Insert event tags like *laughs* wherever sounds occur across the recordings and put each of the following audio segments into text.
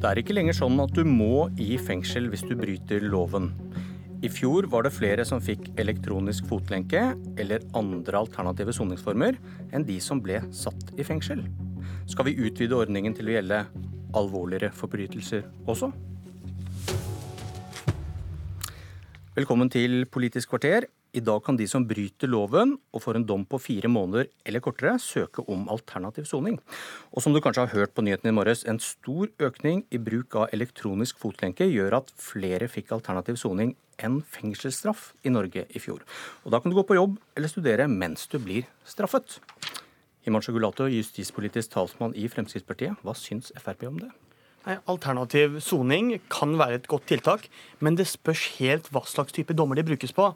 Det er ikke lenger sånn at du må i fengsel hvis du bryter loven. I fjor var det flere som fikk elektronisk fotlenke eller andre alternative soningsformer enn de som ble satt i fengsel. Skal vi utvide ordningen til å gjelde alvorligere forbrytelser også? Velkommen til Politisk kvarter. I dag kan de som bryter loven og får en dom på fire måneder eller kortere, søke om alternativ soning. Og som du kanskje har hørt på nyhetene i morges, en stor økning i bruk av elektronisk fotlenke gjør at flere fikk alternativ soning enn fengselsstraff i Norge i fjor. Og da kan du gå på jobb eller studere mens du blir straffet. Himanshu Gulato, justispolitisk talsmann i Fremskrittspartiet, hva syns Frp om det? Nei, Alternativ soning kan være et godt tiltak, men det spørs helt hva slags type dommer de brukes på.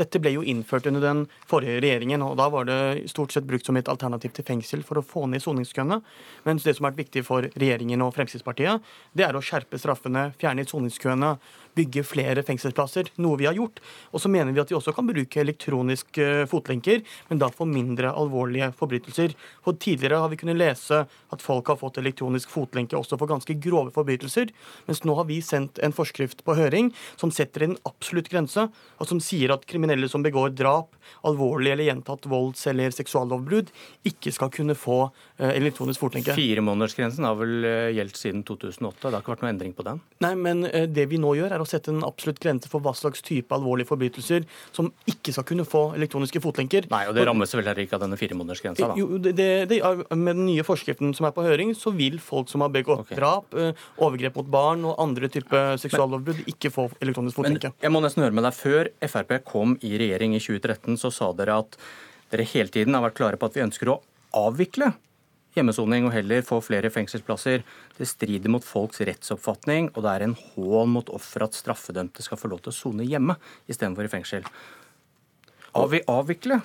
Dette ble jo innført under den forrige regjeringen, og da var det stort sett brukt som et alternativ til fengsel for å få ned soningskøene. Mens det som har vært viktig for regjeringen og Fremskrittspartiet, det er å skjerpe straffene, fjerne soningskøene, bygge flere fengselsplasser, noe vi har gjort. Og så mener vi at vi også kan bruke elektroniske eh, fotlenker, men da for mindre alvorlige forbrytelser. For tidligere har vi kunnet lese at folk har fått elektronisk fotlenke også for ganske grove forbrytelser, mens nå har vi sendt en forskrift på høring som setter en absolutt grense, og som sier at kriminelle som begår drap, alvorlig eller gjentatt volds- eller seksuallovbrudd, ikke skal kunne få eh, elektronisk fotlenke. Firemånedersgrensen har vel eh, gjeldt siden 2008. Det har ikke vært noen endring på den? Nei, men det vi nå gjør, er å sette en absolutt grense for hva slags type alvorlige forbrytelser som ikke skal kunne få elektroniske fotlenker. Nei, og Det rammes vel heller ikke av denne firemånedersgrensa? Jo, det, det, med den nye forskriften som er på høring, så vil folk som har begått okay. drap, eh, overgrep mot barn og andre typer seksuallovbrudd, ikke få elektronisk fotlenke. Men jeg må nesten høre med deg, Før Frp kom i regjering i 2013, så sa dere at dere hele tiden har vært klare på at vi ønsker å avvikle hjemmesoning og heller få flere fengselsplasser. Det strider mot folks rettsoppfatning, og det er en hån mot offer at straffedømte skal få lov til å sone hjemme istedenfor i fengsel. Avvikle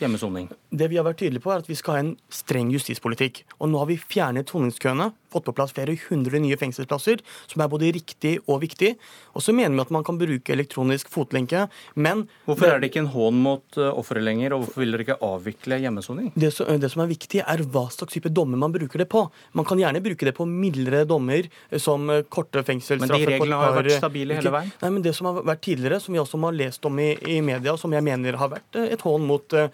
hjemmesoning? Det vi har vært tydelige på, er at vi skal ha en streng justispolitikk. Og nå har vi fjernet soningskøene, fått på plass flere hundre nye fengselsplasser, som er både riktig og viktig. Og så mener vi at man kan bruke elektronisk fotlenke, men Hvorfor er det ikke en hån mot eh, offeret lenger, og hvorfor vil dere ikke avvikle hjemmesoning? Det, det, som er viktig, er hva slags type dommer man bruker det på. Man kan gjerne bruke det på mildere dommer, eh, som eh, korte fengselsstraffer. Men de reglene har jo vært stabile hele veien? Nei, men Det som har vært tidligere, som vi også har lest om i, i media, som jeg mener har vært et hån mot uh,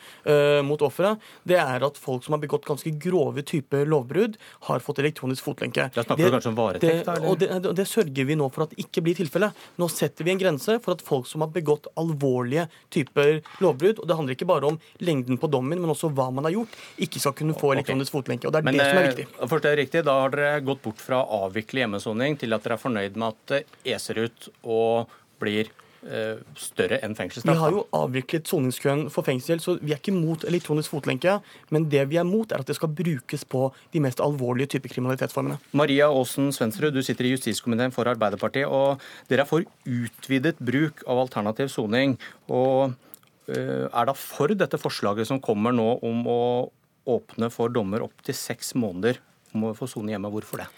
mot offeret, det er at folk som har begått ganske grove typer lovbrudd, har fått elektronisk fotlenke. Da snakker det, du kanskje om varetekt? Det, og det, det, sørger vi nå for at ikke blir tilfellet. Nå setter vi en grense for at folk som har begått alvorlige typer lovbrudd, og det handler ikke bare om lengden på dommen, men også hva man har gjort, ikke skal kunne få elektronisk okay. fotlenke. og Det er men, det som er viktig. Eh, Først er det riktig, Da har dere gått bort fra å avvikle hjemmesoning til at dere er fornøyd med at det eser ut og blir større enn fengselsstraff. Vi har jo avviklet soningskøen for fengsel, så vi er ikke mot elektronisk fotlenke. Men det vi er mot, er at det skal brukes på de mest alvorlige typer kriminalitetsformene. Maria Aasen Svensrud, du sitter i justiskomiteen for Arbeiderpartiet, og dere er for utvidet bruk av alternativ soning. Og eh, er da for dette forslaget som kommer nå om å åpne for dommer opptil seks måneder om å få sone hjemme? Hvorfor det?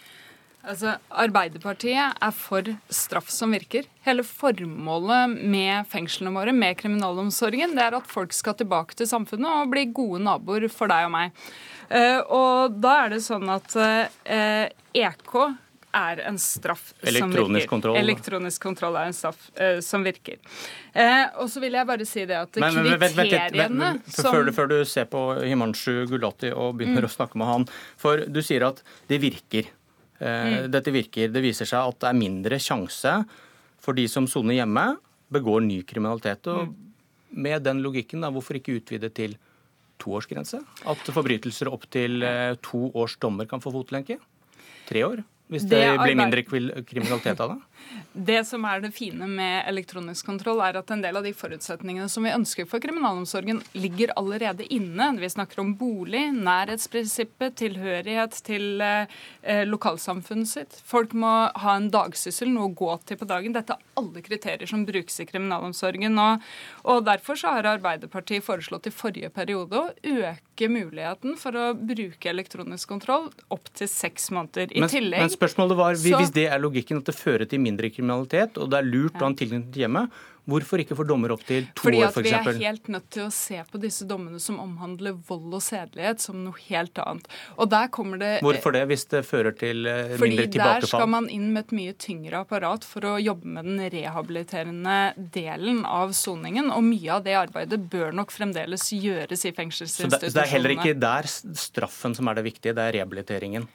Altså, Arbeiderpartiet er for straff som virker. Hele formålet med fengslene våre, med kriminalomsorgen, det er at folk skal tilbake til samfunnet og bli gode naboer for deg og meg. Uh, og da er det sånn at uh, eh, EK er en straff som virker. Kontroll. Elektronisk kontroll er en straff uh, som virker. Uh, og så vil jeg bare si det at men, men, kriteriene som før, før, du ser på Himanshu Gulati og begynner mm. å snakke med han, for du sier at det virker. Eh, mm. Dette virker. Det viser seg at det er mindre sjanse for de som soner hjemme, begår ny kriminalitet. Og mm. med den logikken, da, hvorfor ikke utvide til toårsgrense? At forbrytelser opp til eh, to års dommer kan få fotlenke? Tre år? Hvis det, det blir mindre kriminalitet av det? *laughs* Det som er det fine med elektronisk kontroll, er at en del av de forutsetningene som vi ønsker for kriminalomsorgen, ligger allerede inne. Vi snakker om bolig, nærhetsprinsippet, tilhørighet til eh, lokalsamfunnet sitt. Folk må ha en dagsyssel, noe å gå til på dagen. Dette er alle kriterier som brukes i kriminalomsorgen. Og, og Derfor så har Arbeiderpartiet foreslått i forrige periode å øke muligheten for å bruke elektronisk kontroll opp til seks måneder. I men, tillegg spørsmålet var, Hvis det er logikken at det fører til mindre kriminalitet, og det er lurt å ha en tilknytning til hjemmet, Hvorfor ikke få dommer opp til to Fordi år, f.eks.? Fordi vi er helt nødt til å se på disse dommene som omhandler vold og sedelighet, som noe helt annet. Og der kommer det... Hvorfor det, hvis det fører til mindre mindre tilbakefall? Fordi der skal man inn med et mye tyngre apparat for å jobbe med den rehabiliterende delen av soningen. Og mye av det arbeidet bør nok fremdeles gjøres i fengselsinstitusjonene. Så det er heller ikke der straffen som er det viktige, det er rehabiliteringen?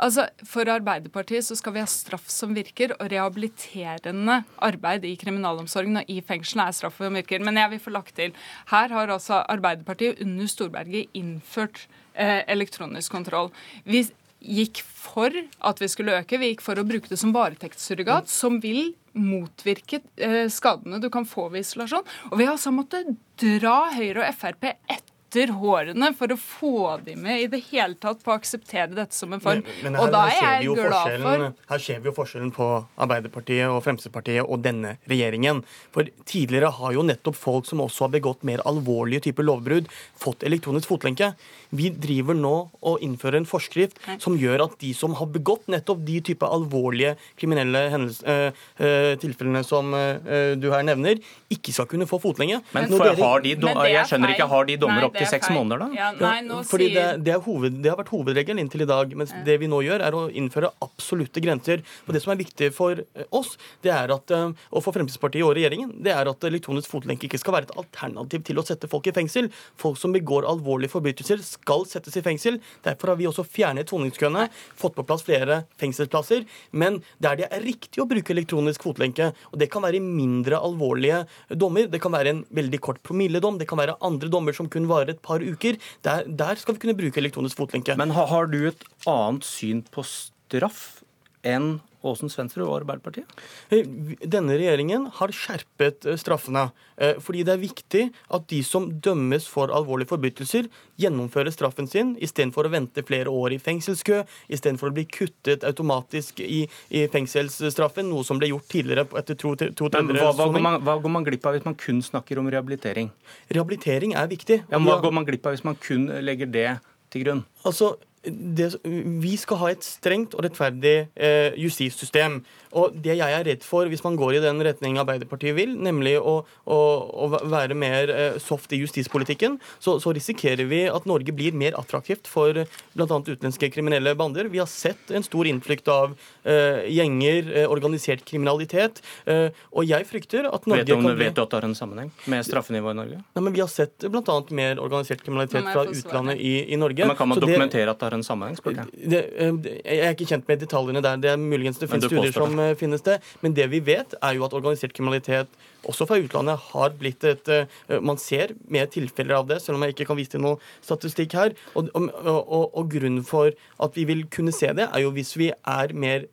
Altså, For Arbeiderpartiet så skal vi ha straff som virker, og rehabiliterende arbeid i kriminalomsorgen og i fengslene er straff som virker. Men jeg vil få lagt til, her har altså Arbeiderpartiet under Storberget innført eh, elektronisk kontroll. Vi gikk for at vi skulle øke, vi gikk for å bruke det som varetektssurrogat, som vil motvirke eh, skadene du kan få ved isolasjon. Og vi har altså måttet dra Høyre og Frp etter etter hårene for å få de med i det hele tatt på å akseptere dette som en form. Men, men her, og da er jeg glad for Her ser vi jo forskjellen på Arbeiderpartiet og Fremskrittspartiet og denne regjeringen. For tidligere har jo nettopp folk som også har begått mer alvorlige typer lovbrudd, fått elektronisk fotlenke. Vi driver nå og innfører en forskrift som gjør at de som har begått nettopp de type alvorlige kriminelle øh, øh, tilfellene som øh, du her nevner, ikke skal kunne få fotlenke. Men, for, de, jeg skjønner ikke, har de dommer opp til seks måneder, da? Ja, nei, fordi det, det, hoved, det, har vært hovedregelen inntil i dag. mens det vi nå gjør, er å innføre absolutte grenser. Og Det som er viktig for oss, det er at, og for Fremskrittspartiet og regjeringen, det er at elektronisk fotlenke ikke skal være et alternativ til å sette folk i fengsel. Folk som begår alvorlige forbrytelser, skal settes i fengsel. Derfor har vi også fjernet soningskøene, fått på plass flere fengselsplasser. Men der det er riktig å bruke elektronisk fotlenke, og det kan være mindre alvorlige dommer, det kan være en veldig kort promilledom, det kan være andre dommer som kun varer et par uker, der, der skal vi kunne bruke elektronisk fotlenke. Men har, har du et annet syn på straff enn Åsen Svensrud og Arbeiderpartiet? Denne regjeringen har skjerpet eh, straffene. Eh, fordi det er viktig at de som dømmes for alvorlige forbrytelser, gjennomfører straffen sin istedenfor å vente flere år i fengselskø, istedenfor å bli kuttet automatisk i, i, fengselsstraffen, noe som ble gjort tidligere etter to, to Men hva, hva, går man, hva, går man, glipp av hvis man kun snakker om rehabilitering? Rehabilitering er viktig. Ja, hva går man glipp av hvis man kun legger det til grunn? Altså, det, vi skal ha et strengt og rettferdig eh, justissystem. Og det jeg er redd for, hvis man går i den retning Arbeiderpartiet vil, nemlig å, å, å være mer eh, soft i justispolitikken, så, så, risikerer vi at Norge blir mer attraktivt for bl.a. utenlandske kriminelle bander. Vi har sett en stor innflykt av eh, gjenger, eh, organisert kriminalitet. Eh, og jeg frykter at Norge vet du, om, kan bli... Vet du at det har en sammenheng med straffenivået i Norge? Nei, men Vi har sett bl.a. mer organisert kriminalitet fra utlandet i, i Norge. men kan man dokumentere det... at det har en sammenheng? spør jeg. Det, det, jeg er ikke kjent med detaljene der. Det er muligens det finnes studier som uh, finnes det. Men det vi vet, er jo at organisert kriminalitet også fra utlandet har blitt et uh, Man ser mer tilfeller av det, selv om jeg ikke kan vise til noe statistikk her. Og, og, og, og, grunnen for at vi vil kunne se det, er jo hvis vi er mer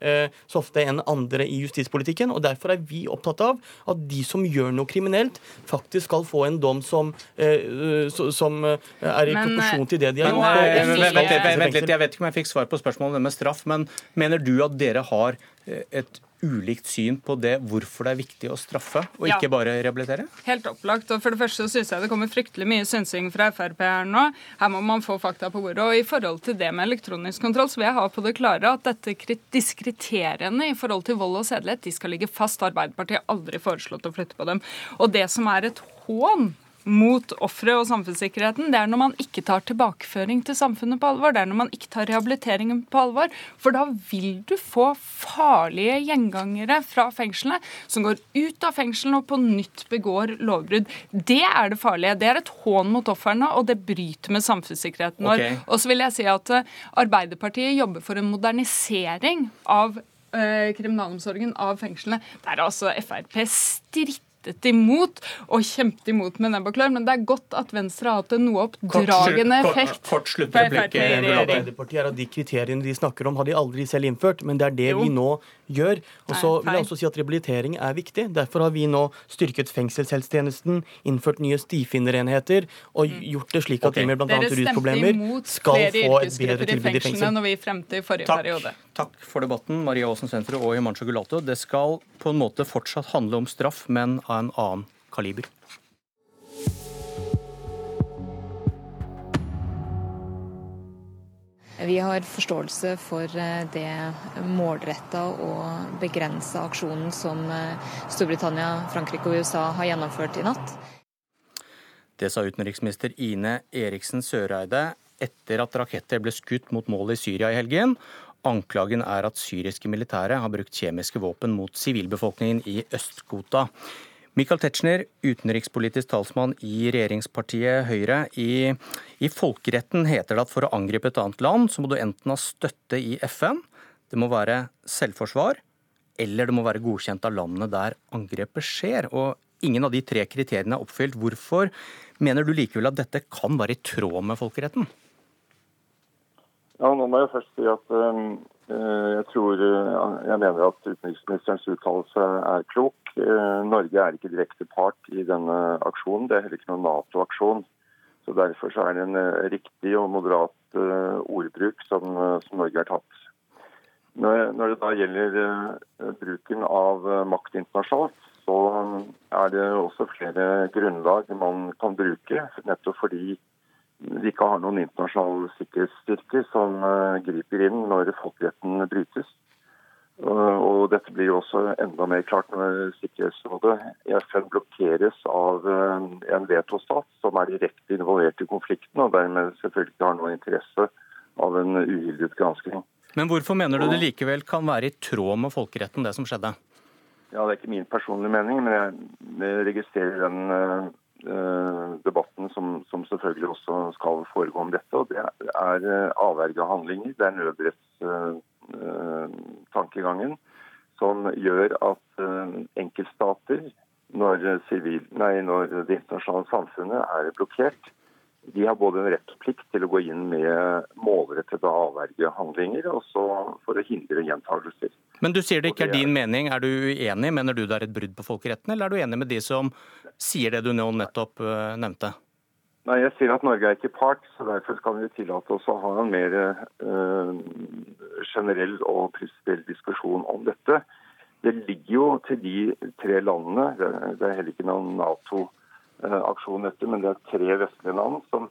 så softe enn andre i justispolitikken. og Derfor er vi opptatt av at de som gjør noe kriminelt, faktisk skal få en dom som, som er i men, proporsjon til det de har gjort. Vent litt, jeg vet ikke om jeg fikk svar på spørsmålet med straff, men mener du at dere har et ulikt syn på det hvorfor det er viktig å straffe, og ja. ikke bare rehabilitere? Helt opplagt. og For det første syns jeg det kommer fryktelig mye synsing fra Frp her nå. Her må man få fakta på bordet. Og i forhold til det med elektronisk kontroll, så vil jeg ha på det klare at dette, disse kriteriene i forhold til vold og sedelighet de skal ligge fast. Arbeiderpartiet har aldri foreslått å flytte på dem. Og det som er et hån mot offeret og samfunnssikkerheten, det er når man ikke tar tilbakeføring til samfunnet på alvor. Det er når man ikke tar rehabiliteringen på alvor. For da vil du få farlige gjengangere fra fengslene som går ut av fengslene og på nytt begår lovbrudd. Det er det farlige. Det er et hån mot ofrene, og det bryter med samfunnssikkerheten vår. Okay. Og så vil jeg si at eh, Arbeiderpartiet jobber for en modernisering av eh, kriminalomsorgen, av fengslene, der altså Frp stritter kjempet imot og kjempet imot med nebb og klør, men det er godt at Venstre har hatt en noe oppdragende effekt. Kort, kort kort Arbeiderpartiet er at De kriteriene de snakker om, har de aldri selv innført, men det er det jo. vi nå gjør. Og så vil jeg også si at Rehabilitering er viktig. Derfor har vi nå styrket fengselshelsetjenesten, innført nye stifinnerenheter og mm. gjort det slik at okay. de med bl.a. rusproblemer skal få et bedre tilbud i fengsel. Når vi fremte i forrige Takk. periode. Takk for debatten, Maria Aasen-senteret og Himanshu Gulato. Det skal på en måte fortsatt handle om straff, men av en annen kaliber. Vi har forståelse for det målretta og begrensa aksjonen som Storbritannia, Frankrike og USA har gjennomført i natt. Det sa utenriksminister Ine Eriksen Søreide etter at raketter ble skutt mot mål i Syria i helgen. Anklagen er at syriske militære har brukt kjemiske våpen mot sivilbefolkningen i Øst-Ghouta. Michael Tetzschner, utenrikspolitisk talsmann i regjeringspartiet Høyre. I, I, folkeretten heter det at for å angripe et annet land, så må du enten ha støtte i FN, det må være selvforsvar, eller det må være godkjent av landene der angrepet skjer. Og ingen av de tre kriteriene er oppfylt. Hvorfor mener du likevel at dette kan være i tråd med folkeretten? Ja, nå må jeg først si at uh, jeg tror uh, jeg mener at utenriksministerens uttalelse er klok. Uh, Norge er ikke direkte part i denne aksjonen. Det er heller ikke noen Nato-aksjon. Så Derfor så er det en riktig og moderat ordbruk som, som, Norge har tatt. Når, når, det da gjelder bruken av makt internasjonalt, så er det også flere grunnlag man kan bruke. Nettopp fordi vi ikke har noen internasjonale sikkerhetsstyrker som eh, griper inn når folkeretten brytes. Og dette blir også enda mer klart når Sikkerhetsrådet i FN blokkeres av eh, en vetostat som er direkte involvert i konflikten, og dermed selvfølgelig ikke har noen interesse av en uhildet gransking. Men hvorfor mener du det likevel kan være i tråd med folkeretten, det som skjedde? Ja, Det er ikke min personlige mening, men jeg registrerer den eh, Eh, debatten som, som, selvfølgelig også skal foregå om dette. og Det er avverga handlinger, det er nødrettstankegangen, som gjør at eh, enkeltstater, når, civil, nei, når det internasjonale samfunnet er blokkert, de har både en rett og plikt til å gå inn med målrettede avvergehandlinger også for å hindre gjentagelser. Men du sier det ikke er din mening. Er du uenig? Mener du det er et brudd på folkeretten, eller er du enig med de som sier det du nå nettopp eh, nevnte? Nei, Jeg sier at Norge er ikke part, så derfor kan vi tillate oss å ha en mer øh, generell og prinsipiell diskusjon om dette. Det ligger jo til de tre landene, det er heller ikke noen Nato- Eh, dette, men det er tre vestlige land som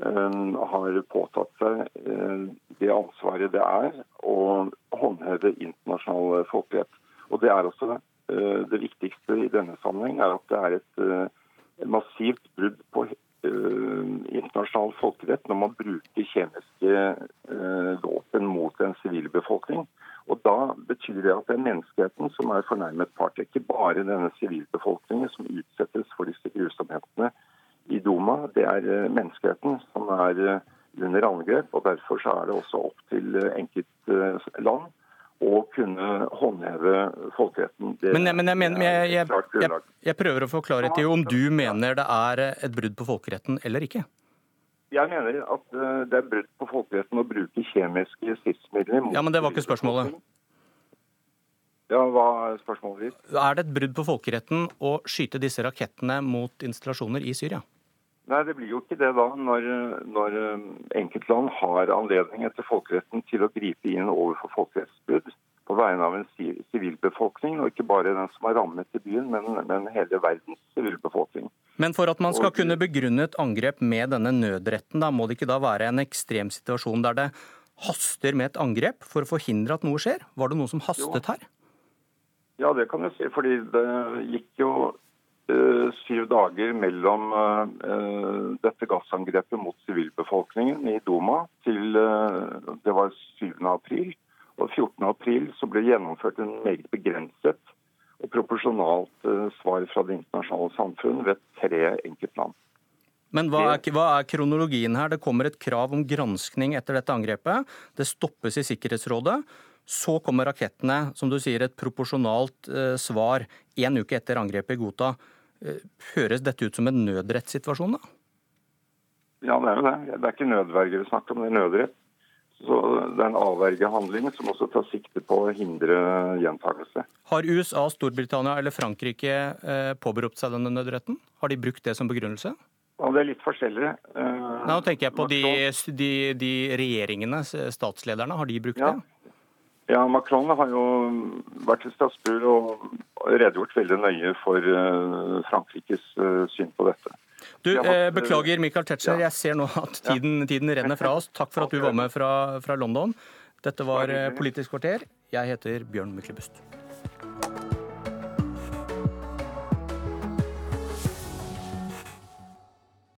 har påtatt seg eh, det ansvaret det er å håndheve internasjonal folkerett. Og Det er også det viktigste i denne sammenheng, er at det er et massivt brudd på internasjonal folkerett når man bruker kjemiske våpen mot en sivilbefolkning. Og Da betyr det at det er menneskeheten som er fornærmet part. Ikke bare denne sivilbefolkningen som utsettes for disse grusomhetene i Duma. Det er eh, menneskeheten som er eh, under angrep. og Derfor så er det også opp til eh, enkeltland å kunne håndheve folkeretten. Men, men, jeg, mener, jeg, jeg, jeg, prøver å få klarhet i om du mener det er et brudd på folkeretten eller ikke? Jeg mener at det er brudd på folkeretten å bruke kjemiske stridsmidler Ja, Men det var ikke spørsmålet. Ja, Hva er spørsmålet ditt? Er det et brudd på folkeretten å skyte disse rakettene mot installasjoner i Syria? Nei, det blir jo ikke det da, når, når eh, enkeltland har anledning etter folkeretten til å gripe inn overfor folkerettsbrudd på vegne av en sivilbefolkning, og ikke bare den som er rammet i byen, men, men hele verdens sivilbefolkning. Men for at man skal kunne begrunne et angrep med denne nødretten, da må det ikke da være en ekstrem situasjon der det haster med et angrep for å forhindre at noe skjer? Var det noe som hastet her? Ja, det kan du si. fordi det gikk jo syv dager mellom uh, dette gassangrepet mot sivilbefolkningen i Duma til uh, det var 7. april. Og 14. april så ble det gjennomført en meget begrenset og proporsjonalt eh, svar fra det internasjonale samfunn ved tre enkeltland. Men hva er, hva er, kronologien her? Det kommer et krav om granskning etter dette angrepet. Det stoppes i Sikkerhetsrådet. Så kommer rakettene, som du sier, et proporsjonalt eh, svar en uke etter angrepet i Gota. Eh, høres dette ut som en nødrettssituasjon, da? Ja, det er jo det. Det er ikke nødverge vi snakker om, det er nødrett. Så Det er en avvergehandling som også tar sikte på å hindre gjentakelse. Har USA, Storbritannia eller Frankrike eh, påberopt seg denne nødretten? Har de brukt det som begrunnelse? Ja, Det er litt forskjellig. Eh, Nå tenker jeg på de, de, de, regjeringene, statslederne. Har de brukt ja. det? Ja, Macron har jo vært i Strasbourg og redegjort veldig nøye for eh, Frankrikes syn på dette. Du, eh, Beklager, Michael Tetzschner. ja. Jeg ser nå at tiden, tiden renner fra oss. Takk for at du var med fra, fra London. Dette var eh. Politisk kvarter. Jeg heter Bjørn Myklebust.